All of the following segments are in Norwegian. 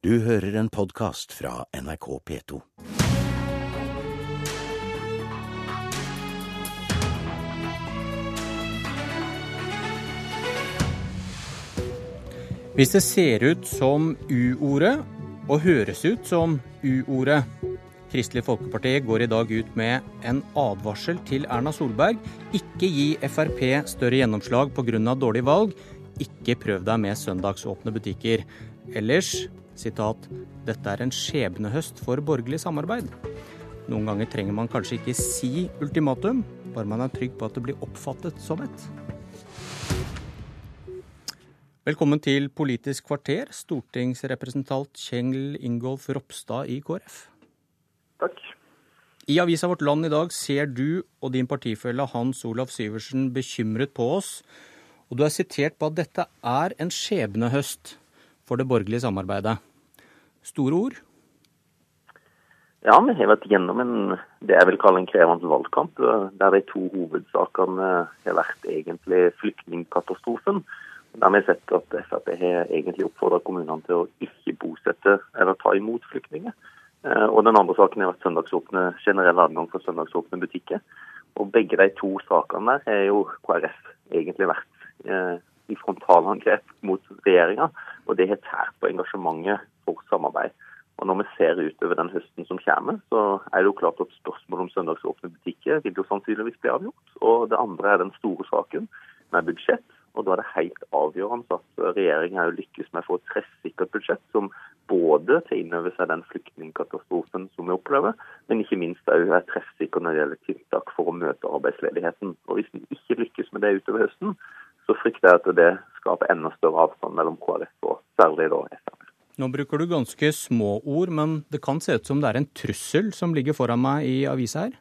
Du hører en podkast fra NRK P2. Hvis det ser ut som U-ordet og høres ut som U-ordet Kristelig Folkeparti går i dag ut med en advarsel til Erna Solberg. Ikke gi Frp større gjennomslag pga. dårlig valg. Ikke prøv deg med søndagsåpne butikker. Ellers, sitat, dette er en skjebnehøst for borgerlig samarbeid. Noen ganger trenger man kanskje ikke si ultimatum, bare man er trygg på at det blir oppfattet som et. Velkommen til Politisk kvarter, stortingsrepresentant Kjengl Ingolf Ropstad i KrF. Takk. I avisa Vårt Land i dag ser du og din partifelle Hans Olav Syversen bekymret på oss, og du er sitert på at dette er en skjebnehøst for det borgerlige samarbeidet. Store ord? Ja, vi har vært gjennom en, det jeg vil kalle en krevende valgkamp, der de to hovedsakene har vært egentlig flyktningkatastrofen. Der vi har sett at Frp har egentlig oppfordra kommunene til å ikke bosette eller ta imot flyktninger. Eh, og den andre saken har vært søndagsåpne, generell adgang for søndagsåpne butikker. Og begge de to sakene der har jo KrF egentlig vært eh, i frontalangrep mot regjeringa. Og det har tært på engasjementet for samarbeid. Og når vi ser utover den høsten som kommer, så er det jo klart at spørsmålet om søndagsåpne butikker vil jo sannsynligvis bli avgjort. Og det andre er den store saken med budsjett. Og da er det helt avgjørende at regjeringen lykkes med å få et treffsikkert budsjett som både tar inn over seg den flyktningkatastrofen som vi opplever, men ikke minst òg er treffsikker når det gjelder tiltak for å møte arbeidsledigheten. Og Hvis vi ikke lykkes med det utover høsten, så frykter jeg at det skaper enda større avstand mellom KrF og særlig da Frp. Nå bruker du ganske små ord, men det kan se ut som det er en trussel som ligger foran meg i avisa her?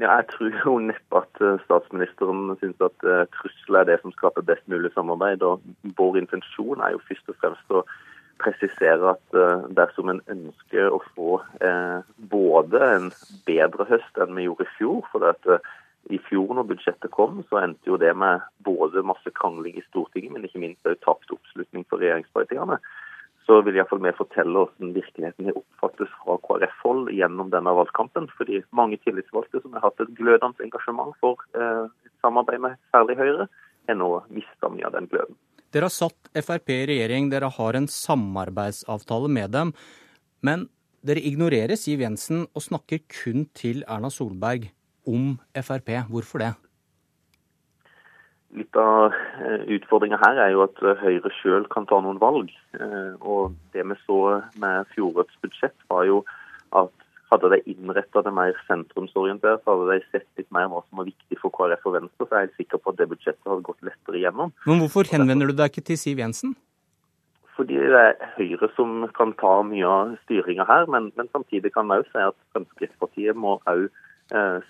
Ja, Jeg tror jo neppe at eh, statsministeren syns at uh, trussel er det som skaper best mulig samarbeid. og Vår intensjon er jo først og fremst å presisere at uh, dersom en ønsker å få både en bedre høst enn vi gjorde i fjor for det at i fjor når budsjettet kom, så endte jo det med både masse krangling i Stortinget, men ikke minst òg tapt oppslutning for regjeringspartiene så vil iallfall vi fortelle hvordan virkeligheten oppfattes fra KrF-hold gjennom denne valgkampen. Fordi mange tillitsvalgte som har hatt et glødende engasjement for eh, samarbeid med særlig Høyre, har nå mista mye av den gløden. Dere har satt Frp i regjering, dere har en samarbeidsavtale med dem. Men dere ignorerer Siv Jensen og snakker kun til Erna Solberg om Frp. Hvorfor det? Litt av eh, utfordringa her er jo at eh, Høyre sjøl kan ta noen valg. Eh, og det vi så med fjorårets budsjett, var jo at hadde de innretta det mer sentrumsorientert, hadde de sett litt mer hva som var viktig for KrF og Venstre, så er jeg helt sikker på at det budsjettet hadde gått lettere igjennom. Men hvorfor henvender du deg ikke til Siv Jensen? Fordi det er Høyre som kan ta mye av styringa her, men, men, samtidig kan vi òg si at Fremskrittspartiet må òg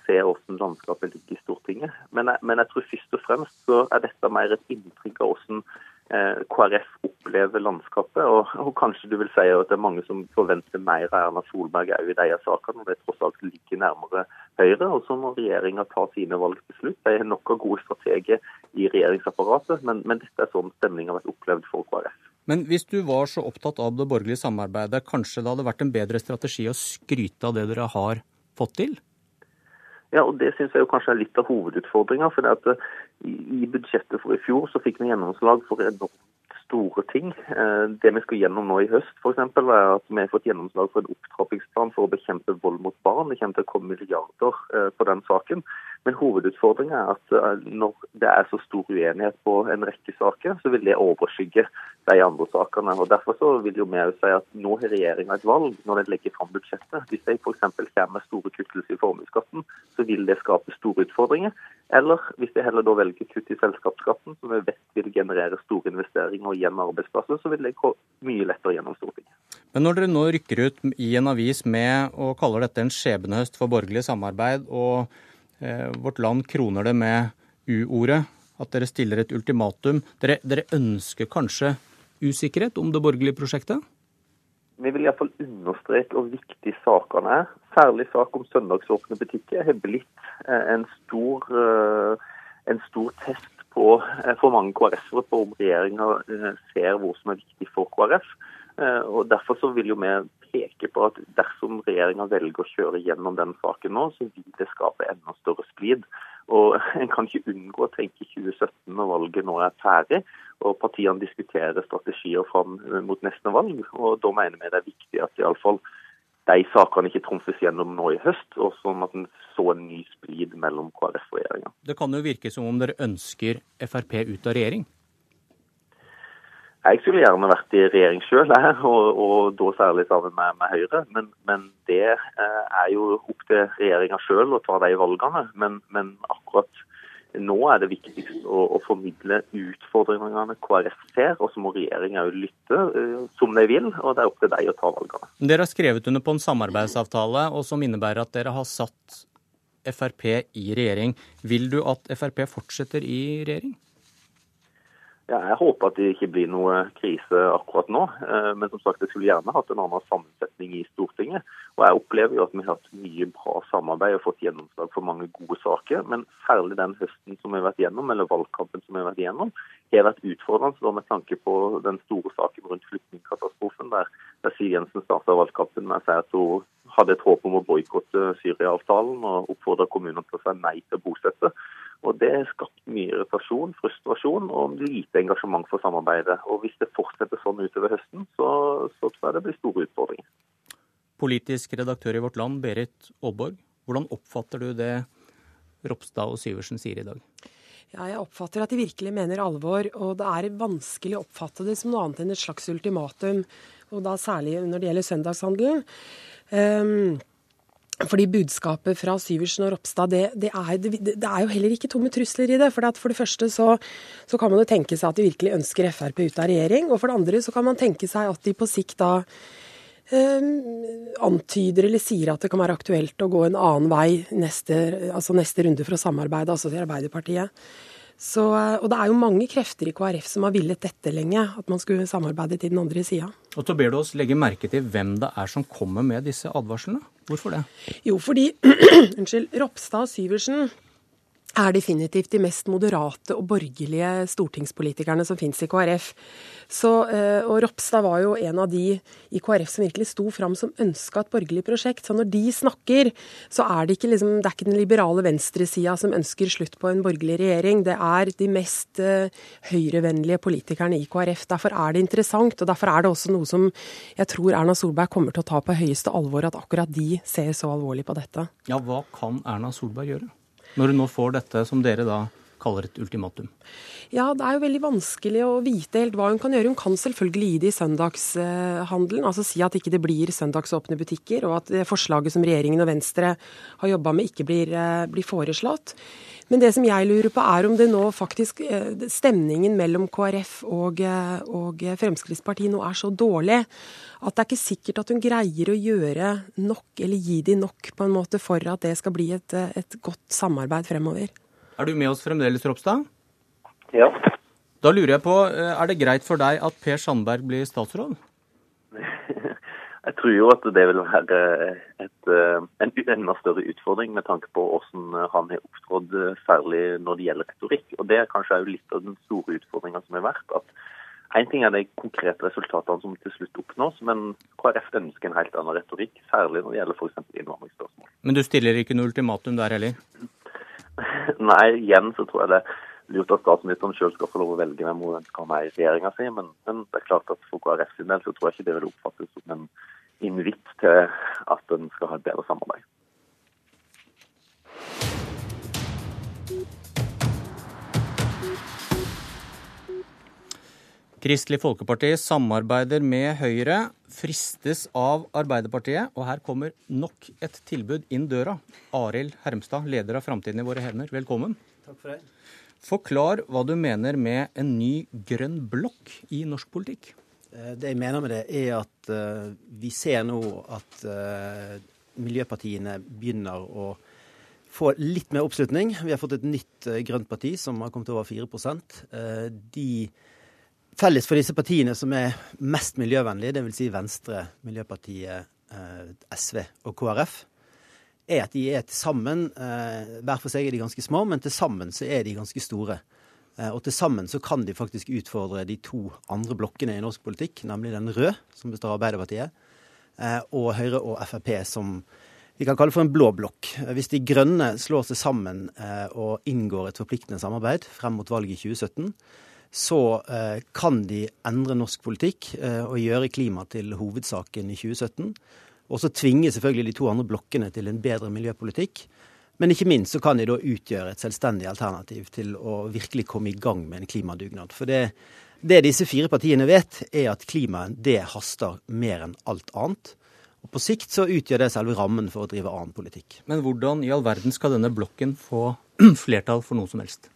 se hvordan landskapet ligger i Stortinget. Men jeg, men jeg, tror først og fremst så er dette mer et inntrykk av hvordan eh, KrF opplever landskapet. Og, og, kanskje du vil si at det er mange som forventer mer av Erna Solberg òg i disse sakene. og Det tross alt ligger nærmere Høyre. Og så må regjeringa ta sine valg til slutt. Det er nok av gode strateger i regjeringsapparatet, men, men dette er sånn stemningen har vært opplevd for KrF. Men hvis du var så opptatt av det borgerlige samarbeidet, kanskje det hadde vært en bedre strategi å skryte av det dere har fått til? Ja, og Det synes jeg kanskje er litt av hovedutfordringa. For eh, i budsjettet for i fjor så fikk vi gjennomslag for store ting. Eh, det vi skal gjennom nå i høst, eksempel, er at vi har fått gjennomslag for en opptrappingsplan for å bekjempe vold mot barn. Det kommer til å komme milliarder eh, på den saken. Men hovedutfordringen er at eh, når det er så stor uenighet på en rekke saker, så vil det overskygge de andre sakene. Og Derfor så vil jo vi si at nå har regjeringa et valg når de legger fram budsjettet. Hvis de f.eks. kommer med store kuttelser i formuesskatten, så vil det skape store utfordringer. Eller hvis de heller da velger kutt i selskapsskatten, som vi vet vil generere store investeringer og igjen arbeidsplasser, så vil det gå mye lettere gjennom Stortinget. Men når dere nå rykker ut i en avis med og kaller dette en skjebnehøst for borgerlig samarbeid, og vårt Land kroner det med U-ordet. At dere stiller et ultimatum. Dere, dere ønsker kanskje usikkerhet om det borgerlige prosjektet? Vi vil iallfall understreke hvor viktig sakene er. Særlig sak om søndagsåpne butikker har blitt eh, en stor, eh, en stor test på, for mange KrF-ere på om regjeringa ser hvor som er viktig for KrF. Eh, og Derfor så vil jo vi peke på at dersom regjeringa velger å kjøre gjennom den saken nå, så vil det skape enda større splid. Og En kan ikke unngå å tenke 2017 når valget nå er ferdig og partiene diskuterer strategier fram mot neste valg. og Da mener vi det er viktig at iallfall de sakene ikke trumfes gjennom nå i høst, og sånn at en så en ny splid mellom KrF og regjeringa. Det kan jo virke som om dere ønsker Frp ut av regjering? Jeg skulle gjerne vært i regjering sjøl, og, og, da særlig sammen med, med Høyre. Men, men, det eh, er jo opp til regjeringa sjøl å ta de valgene. Men, men, akkurat nå er det viktigst å, å formidle utfordringene KrF ser, og så må regjeringa lytte uh, som de vil, og det er opp til dem å ta valgene. Dere har skrevet under på en samarbeidsavtale og som innebærer at dere har satt Frp i regjering. Vil du at Frp fortsetter i regjering? Ja, jeg håper at det ikke blir noe krise akkurat nå. Eh, men som sagt, jeg skulle gjerne hatt en annen sammensetning i Stortinget. Og jeg opplever jo at vi har hatt mye bra samarbeid og fått gjennomslag for mange gode saker. Men særlig den høsten som vi har vært gjennom, eller valgkampen som vi har vært gjennom, har vært utfordrende med tanke på den store saken rundt flyktningkatastrofen, der, der Siv Jensen starta valgkampen med å si at hun hadde et håp om å boikotte Syria-avtalen og oppfordra kommunene til å si nei til å bosette. Og Det har skapt mye irritasjon, frustrasjon og lite engasjement for samarbeidet. Og Hvis det fortsetter sånn utover høsten, så, så tror jeg det blir store utfordringer. Politisk redaktør i Vårt Land, Berit Aalborg. Hvordan oppfatter du det Ropstad og Syversen sier i dag? Ja, jeg oppfatter at de virkelig mener alvor, og det er vanskelig å oppfatte det som noe annet enn et slags ultimatum. Og da særlig når det gjelder søndagshandelen. Um, fordi budskapet fra Syversen og Ropstad, det, det, er, det, det, er, jo heller ikke tomme trusler i det. For, for det første så, så, kan man jo tenke seg at de virkelig ønsker Frp ut av regjering. Og for det andre så kan man tenke seg at de på sikt da antyder eller sier at det kan være aktuelt å gå en annen vei neste, altså neste runde for å samarbeide, altså til Arbeiderpartiet. Så, og det er jo mange krefter i KrF som har villet dette lenge, at man skulle samarbeide til den andre sida. Og så ber du oss legge merke til hvem det er som kommer med disse advarslene. Hvorfor det? Jo, fordi unnskyld, Ropstad og Syversen er definitivt de mest moderate og borgerlige stortingspolitikerne som finnes i KrF. Så, eh, og Ropstad var jo en av de i KrF som virkelig sto fram som ønska et borgerlig prosjekt. Så når de snakker, så er det ikke, liksom, det er ikke den liberale venstresida som ønsker slutt på en borgerlig regjering. Det er de mest uh, høyrevennlige politikerne i KrF. Derfor er det interessant, og derfor er det også noe som jeg tror Erna Solberg kommer til å ta på høyeste alvor, at akkurat de ser så alvorlig på dette. Ja, hva kan Erna Solberg gjøre? Når du nå får dette som dere da kaller et ultimatum? Ja, det er jo veldig vanskelig å vite helt hva hun kan gjøre. Hun kan selvfølgelig gi det i søndagshandelen, altså si at ikke det blir søndagsåpne butikker, og at forslaget som regjeringen og Venstre har jobba med, ikke blir, eh, blir, foreslått. Men det som jeg lurer på, er om det nå faktisk eh, Stemningen mellom KrF og, eh, og Fremskrittspartiet nå er så dårlig at det er ikke sikkert at hun greier å gjøre nok, eller gi de nok, på en måte, for at det skal bli et, et godt samarbeid fremover. Er du med oss fremdeles, Ropstad? Ja. Da lurer jeg på, eh, er det greit for deg at Per Sandberg blir statsråd? Jeg tror jo at det vil være et, eh, en enda større utfordring med tanke på hvordan han har opptrådt, eh, særlig når det gjelder retorikk. Og Det er kanskje også litt av den store utfordringa som har vært. at Én ting er de konkrete resultatene som til slutt oppnås, men KrF ønsker en helt annen retorikk, særlig når det gjelder f.eks. innvandringsspørsmål. Men du stiller ikke noe ultimatum der heller? Nei, igjen så tror jeg det er lurt at statsministeren sjøl skal få lov å velge hvem hun ønsker å ha med i regjeringa si, men, men, det er klart at for KrF sin del så tror jeg ikke det vil oppfattes som en invitt til at en skal ha et bedre samarbeid. Kristelig Folkeparti samarbeider med Høyre, fristes av Arbeiderpartiet, og her kommer nok et tilbud inn døra. Arild Hermstad, leder av Framtiden i våre hender, velkommen. Takk for det. Forklar hva du mener med en ny grønn blokk i norsk politikk. Eh, det jeg mener med det, er at uh, vi ser nå at uh, miljøpartiene begynner å få litt mer oppslutning. Vi har fått et nytt uh, grønt parti som har kommet over 4% De Felles for disse partiene som er mest miljøvennlige, dvs. Si Venstre, Miljøpartiet, eh, SV og KrF, er at de er til sammen eh, Hver for seg er de ganske små, men til sammen så er de ganske store. Og til sammen så kan de faktisk utfordre de to andre blokkene i norsk politikk, nemlig den røde, som består av Arbeiderpartiet, og Høyre og Frp, som vi kan kalle for en blå blokk. Hvis de grønne slår seg sammen og inngår et forpliktende samarbeid frem mot valget i 2017, så kan de endre norsk politikk og gjøre klima til hovedsaken i 2017. Og så tvinge selvfølgelig de to andre blokkene til en bedre miljøpolitikk. Men ikke minst så kan de da utgjøre et selvstendig alternativ til å virkelig komme i gang med en klimadugnad. For det, det disse fire partiene vet, er at klimaet det haster mer enn alt annet. Og På sikt så utgjør det selve rammen for å drive annen politikk. Men hvordan i all verden skal denne blokken få flertall for noe som helst?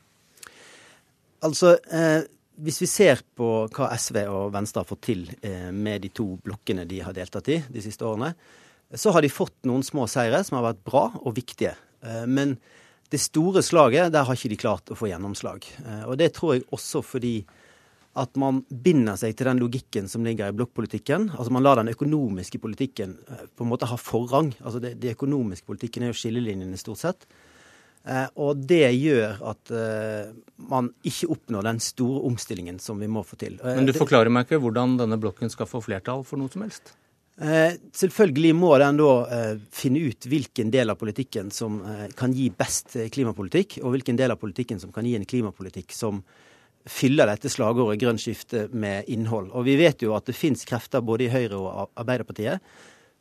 Altså, eh, hvis vi ser på hva SV og Venstre har fått til eh, med de to blokkene de har deltatt i de siste årene, så har de fått noen små seire som har vært bra og viktige. Eh, men det store slaget, der har ikke de klart å få gjennomslag. Eh, og det tror jeg også fordi at man binder seg til den logikken som ligger i blokkpolitikken. Altså man lar den økonomiske politikken på en måte ha forrang. Altså det, det økonomiske politikken er jo skillelinjene stort sett. Eh, og det gjør at eh, man ikke oppnår den store omstillingen som vi må få til. Eh, Men du forklarer meg ikke hvordan denne blokken skal få flertall for noe som helst? Selvfølgelig må den da finne ut hvilken del av politikken som kan gi best klimapolitikk, og hvilken del av politikken som kan gi en klimapolitikk som fyller dette slagordet grønt skifte med innhold. Og vi vet jo at det finnes krefter både i Høyre og Arbeiderpartiet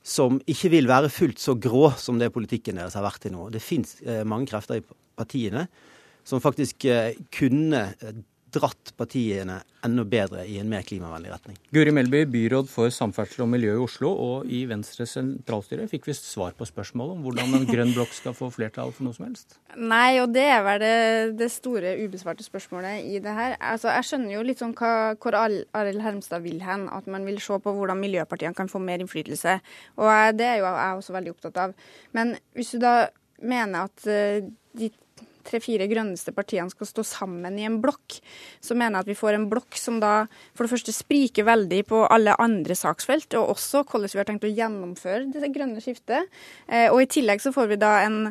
som ikke vil være fullt så grå som det politikken deres har vært til nå. Det fins eh, mange krefter i partiene som faktisk eh, kunne eh, dratt partiene enda bedre i en mer klimavennlig retning. Guri Melby, byråd for samferdsel og miljø i Oslo, og i Venstres sentralstyre fikk vi svar på spørsmålet om hvordan en grønn blokk skal få flertall for noe som helst? Nei, og det er vel det, det store ubesvarte spørsmålet i det her. Altså, jeg skjønner jo litt sånn hva, hvor Arild Hermstad vil hen, at man vil se på hvordan miljøpartiene kan få mer innflytelse. Og det er jo jeg også veldig opptatt av. Men hvis du da mener at uh, de tre-fire grønneste partiene skal stå sammen i en blokk, så mener jeg at vi får en blokk som da for det første spriker veldig på alle andre saksfelt, og også hvordan vi har tenkt å gjennomføre det grønne skiftet. Eh, og i tillegg så får vi da en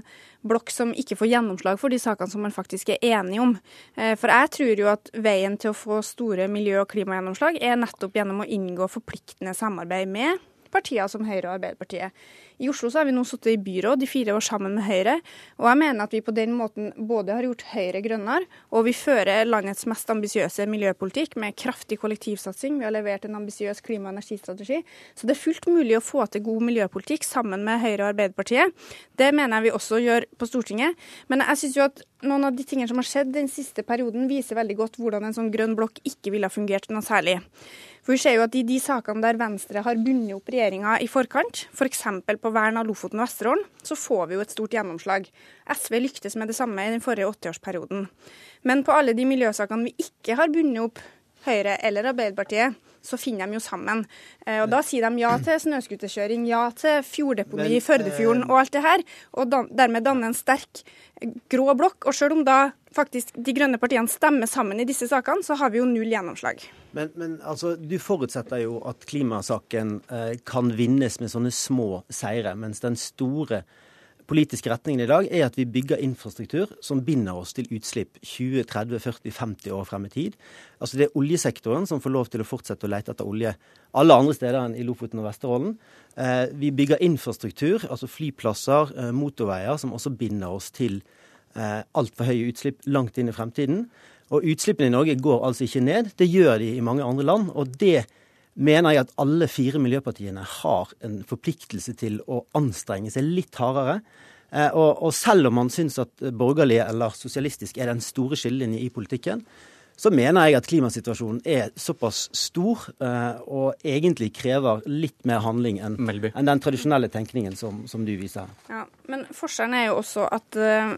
blokk som ikke får gjennomslag for de sakene som man faktisk er enige om. Eh, for jeg tror jo at veien til å få store miljø- og klimagjennomslag er nettopp gjennom å inngå forpliktende samarbeid med partier som Høyre og Arbeiderpartiet. I Oslo så har vi nå sittet i byråd i fire år sammen med Høyre, og jeg mener at vi på den måten både har gjort Høyre grønnere, og vi fører landets mest ambisiøse miljøpolitikk med kraftig kollektivsatsing. Vi har levert en ambisiøs klima- og energistrategi. Så det er fullt mulig å få til god miljøpolitikk sammen med Høyre og Arbeiderpartiet. Det mener jeg vi også gjør på Stortinget. Men jeg synes jo at noen av de tingene som har skjedd den siste perioden, viser veldig godt hvordan en sånn grønn blokk ikke ville ha fungert noe særlig. For vi ser jo at I de sakene der Venstre har bundet opp regjeringa i forkant, f.eks. For på vern av Lofoten og Vesterålen, så får vi jo et stort gjennomslag. SV lyktes med det samme i den forrige åttiårsperioden. Men på alle de miljøsakene vi ikke har bundet opp Høyre eller Arbeiderpartiet, så finner de jo sammen. Eh, og Da sier de ja til snøscooterkjøring, ja til fjorddeponi i Førdefjorden og alt det her. Og dermed danne en sterk grå blokk. Og selv om da faktisk de grønne partiene stemmer sammen i disse sakene, så har vi jo null gjennomslag. Men, men altså, du forutsetter jo at klimasaken eh, kan vinnes med sånne små seire, mens den store politiske retningen i dag er at vi bygger infrastruktur som binder oss til utslipp 20-30-40-50 år frem i tid. Altså Det er oljesektoren som får lov til å fortsette å lete etter olje alle andre steder enn i Lofoten og Vesterålen. Eh, vi bygger infrastruktur, altså flyplasser, eh, motorveier, som også binder oss til eh, altfor høye utslipp langt inn i fremtiden. Og utslippene i Norge går altså ikke ned. Det gjør de i mange andre land. og det mener jeg at alle fire miljøpartiene har en forpliktelse til å anstrenge seg litt hardere. Eh, og, og selv om man syns at borgerlig eller sosialistisk er den store skillelinjen i politikken, så mener jeg at klimasituasjonen er såpass stor eh, og egentlig krever litt mer handling enn, enn den tradisjonelle tenkningen som, som, du viser. Ja, Men forskjellen er jo også at uh,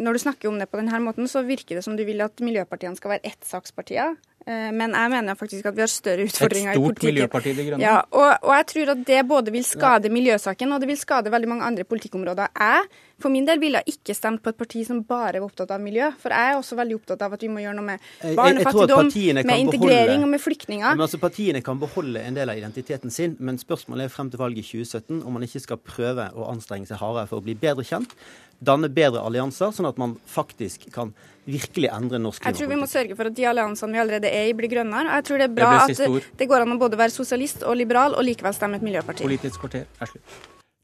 når du snakker om det på denne måten, så virker det som du vil at miljøpartiene skal være ettsakspartier. Eh, men jeg mener faktisk at vi har større utfordringer i politikken. Et stort miljøparti, De Grønne. Ja, og, og, jeg tror at det både vil skade miljøsaken og det vil skade veldig mange andre politikkområder. Jeg For min del ville jeg ikke stemt på et parti som bare var opptatt av miljø. For jeg er også veldig opptatt av at vi må gjøre noe med barnefattigdom, med integrering og med flyktninger. Men altså Partiene kan beholde en del av identiteten sin, men spørsmålet er frem til valget i 2017 om man ikke skal prøve å anstrenge seg hardere for å bli bedre kjent, danne bedre allianser, sånn at man faktisk kan virkelig endre norsk klimapolitikk. Jeg tror vi må sørge for at de alliansene vi allerede er i, blir grønnere. Jeg tror det er bra det at det går an å både være sosialist og liberal og likevel stemme et miljøparti. Politisk kvarter er slutt.